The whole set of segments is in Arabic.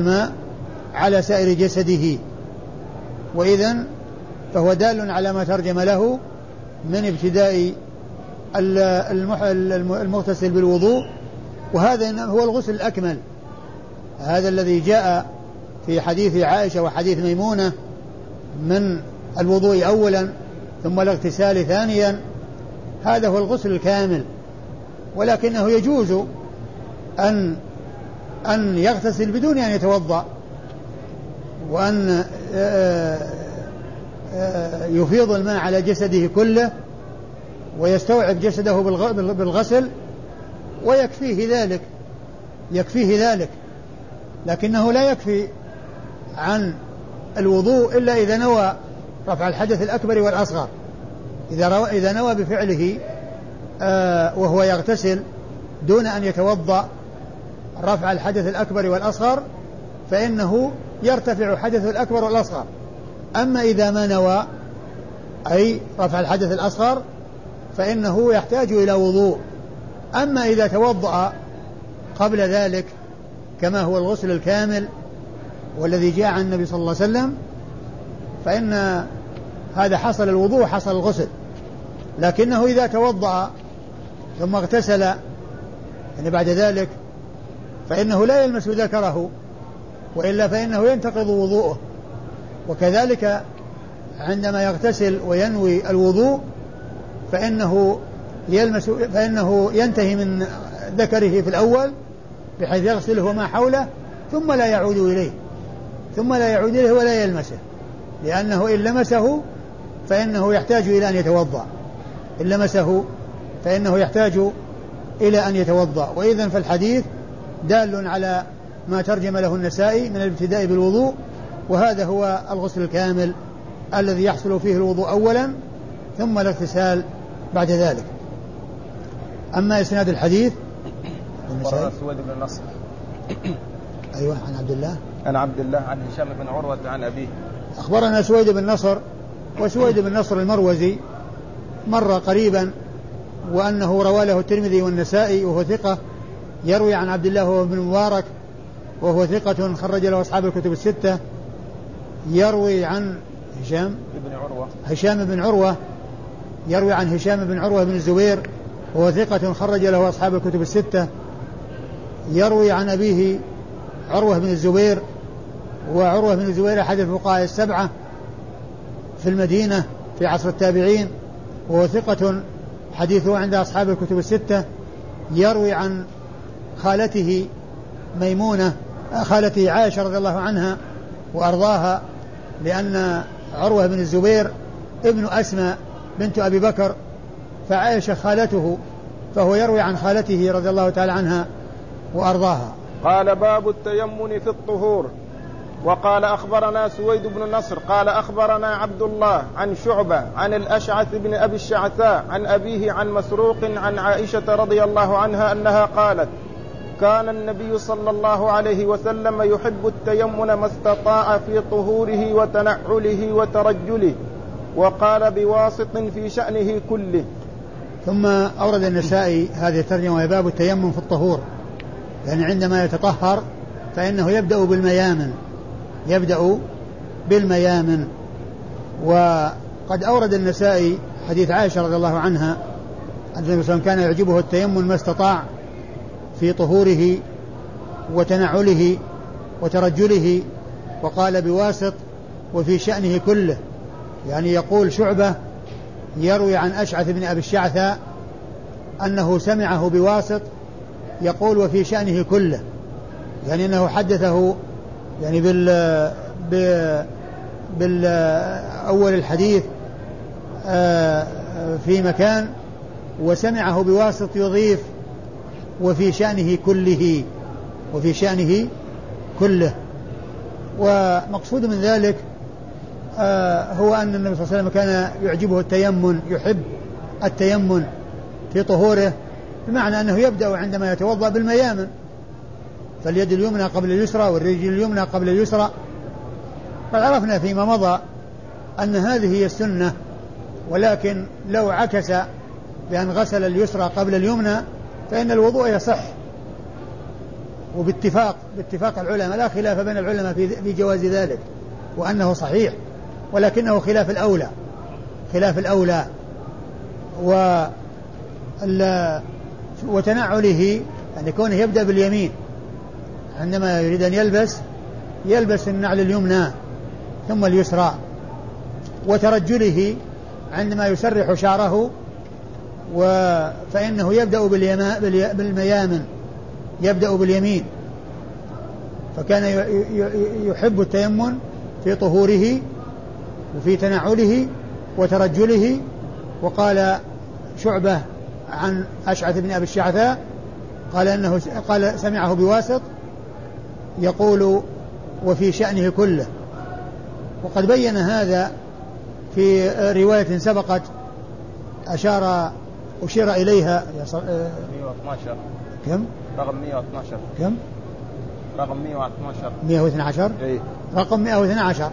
الماء على سائر جسده. وإذا فهو دال على ما ترجم له من ابتداء المغتسل بالوضوء وهذا هو الغسل الأكمل. هذا الذي جاء في حديث عائشة وحديث ميمونة من الوضوء أولا ثم الاغتسال ثانيا. هذا هو الغسل الكامل. ولكنه يجوز أن أن يغتسل بدون أن يتوضأ وأن آه، آه، يفيض الماء على جسده كله ويستوعب جسده بالغسل ويكفيه ذلك يكفيه ذلك. لكنه لا يكفي عن الوضوء إلا إذا نوى رفع الحدث الأكبر والأصغر. إذا, رو... إذا نوى بفعله آه وهو يغتسل دون أن يتوضأ رفع الحدث الأكبر والأصغر فإنه يرتفع حدث الأكبر والأصغر. أما إذا ما نوى أي رفع الحدث الأصغر فإنه يحتاج إلى وضوء. أما إذا توضأ قبل ذلك كما هو الغسل الكامل والذي جاء عن النبي صلى الله عليه وسلم فإن هذا حصل الوضوء حصل الغسل. لكنه إذا توضأ ثم اغتسل يعني بعد ذلك فإنه لا يلمس ذكره وإلا فإنه ينتقض وضوءه. وكذلك عندما يغتسل وينوي الوضوء فإنه يلمس فإنه ينتهي من ذكره في الأول بحيث يغسله وما حوله ثم لا يعود إليه. ثم لا يعود إليه ولا يلمسه. لأنه إن لمسه فإنه يحتاج إلى أن يتوضأ. إن لمسه فإنه يحتاج إلى أن يتوضأ. وإذا فالحديث دال على ما ترجم له النسائي من الابتداء بالوضوء وهذا هو الغسل الكامل الذي يحصل فيه الوضوء أولا ثم الاغتسال بعد ذلك. أما إسناد الحديث سويد بن نصر. أيوة عن عبد الله. عن عبد الله عن هشام بن عروة عن أبيه. أخبرنا سويد بن نصر وسويد بن نصر المروزي مر قريبا وأنه روى له الترمذي والنسائي وهو ثقة يروي عن عبد الله بن مبارك وهو ثقة خرج له أصحاب الكتب الستة. يروي عن هشام بن عروة. هشام بن عروة يروي عن هشام بن عروة بن الزبير وهو ثقة خرج له أصحاب الكتب الستة. يروي عن أبيه عروة بن الزبير وعروة بن الزبير أحد الفقهاء السبعة في المدينة في عصر التابعين وهو ثقة حديثه عند أصحاب الكتب الستة. يروي عن خالته ميمونة خالته عائشة رضي الله عنها وأرضاها لأن عروة بن الزبير ابن أسماء بنت أبي بكر فعائشة خالته فهو يروي عن خالته رضي الله تعالى عنها وأرضاها. قال باب التيمن في الطهور. وقال أخبرنا سويد بن نصر قال أخبرنا عبد الله عن شعبة عن الأشعث بن أبي الشعثاء عن أبيه عن مسروق عن عائشة رضي الله عنها أنها قالت كان النبي صلى الله عليه وسلم يحب التيمن ما استطاع في طهوره وتنعله وترجله وقال بواسط في شأنه كله. ثم أورد النسائي هذه الترجمة وهي باب التيمم في الطهور. يعني عندما يتطهر فإنه يبدأ بالميامن يبدأ بالميامن. وقد أورد النسائي حديث عائشة رضي الله عنها أن النبي صلى الله عليه وسلم كان يعجبه التيمم ما استطاع في طهوره وتنعله وترجله وقال بواسط وفي شأنه كله. يعني يقول شعبة يروي عن أشعث بن أبي الشعثاء أنه سمعه بواسط يقول وفي شأنه كله. يعني أنه حدثه يعني بال بالأول الحديث آه، في مكان وسمعه بواسط يضيف وفي شأنه كله وفي شأنه كله. ومقصود من ذلك آه، هو أن النبي صلى الله عليه وسلم كان يعجبه التيمن يحب التيمن في طهوره بمعنى أنه يبدأ عندما يتوضأ بالميامن. فاليد اليمنى قبل اليسرى والرجل اليمنى قبل اليسرى. قد عرفنا فيما مضى أن هذه هي السنة ولكن لو عكس بأن غسل اليسرى قبل اليمنى فإن الوضوء يصح. وباتفاق باتفاق العلماء لا خلاف بين العلماء في في جواز ذلك وأنه صحيح ولكنه خلاف الأولى. خلاف الأولى و وتنعله يعني كونه يبدأ باليمين عندما يريد أن يلبس يلبس النعل اليمنى ثم اليسرى وترجله عندما يسرح شعره و فإنه يبدأ بالميامن. يبدأ باليمين. فكان يحب التيمم في طهوره وفي تنعله وترجله. وقال شعبة عن أشعث بن أبي الشعثاء قال أنه قال سمعه بواسط يقول وفي شأنه كله. وقد بين هذا في رواية سبقت أشار أشير إليها 112 كم؟ رقم 112 كم؟ رقم 112 112 إي. رقم 112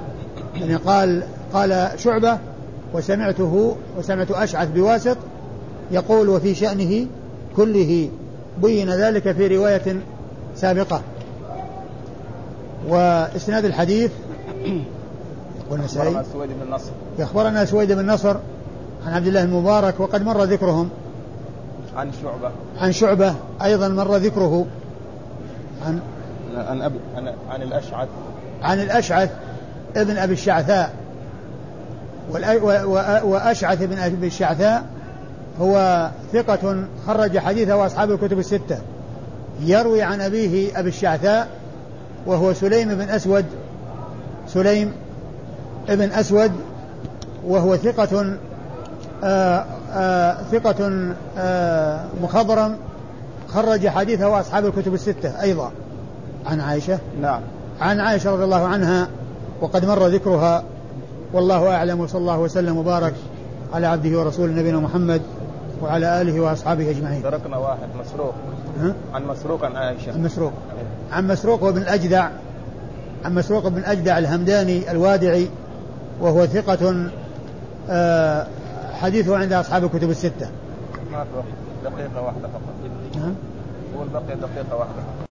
يعني قال قال شعبة وسمعته وسمعت أشعث بواسط يقول وفي شأنه كله بين ذلك في رواية سابقة. وإسناد الحديث يقول النسائي سويد بن نصر. يخبرنا سويد بن نصر عن عبد الله المبارك وقد مر ذكرهم. عن شعبة. عن شعبة أيضا مر ذكره. عن عن أبي عن, عن الأشعث. عن الأشعث ابن أبي الشعثاء. وأشعث بن أبي الشعثاء هو ثقة خرج حديثه أصحاب الكتب الستة. يروي عن أبيه أبي الشعثاء وهو سليم بن أسود. سليم ابن أسود وهو ثقة آآ آآ ثقة آآ مخضرم خرج حديثه أصحاب الكتب الستة أيضا. عن عائشة؟ نعم. عن عائشة رضي الله عنها وقد مر ذكرها والله أعلم وصلى الله وسلم وبارك على عبده ورسوله نبينا محمد وعلى آله وأصحابه أجمعين. تركنا واحد مسروق. ها؟ عن مسروق عن عائشة. عن مسروق. عن مسروق وابن الأجدع. عن مسروق بن أجدع الهمداني الوادعي وهو ثقة آه، حديثه عند أصحاب الكتب الستة. ما دقيقة واحدة فقط. نعم هو بقي دقيقة واحدة.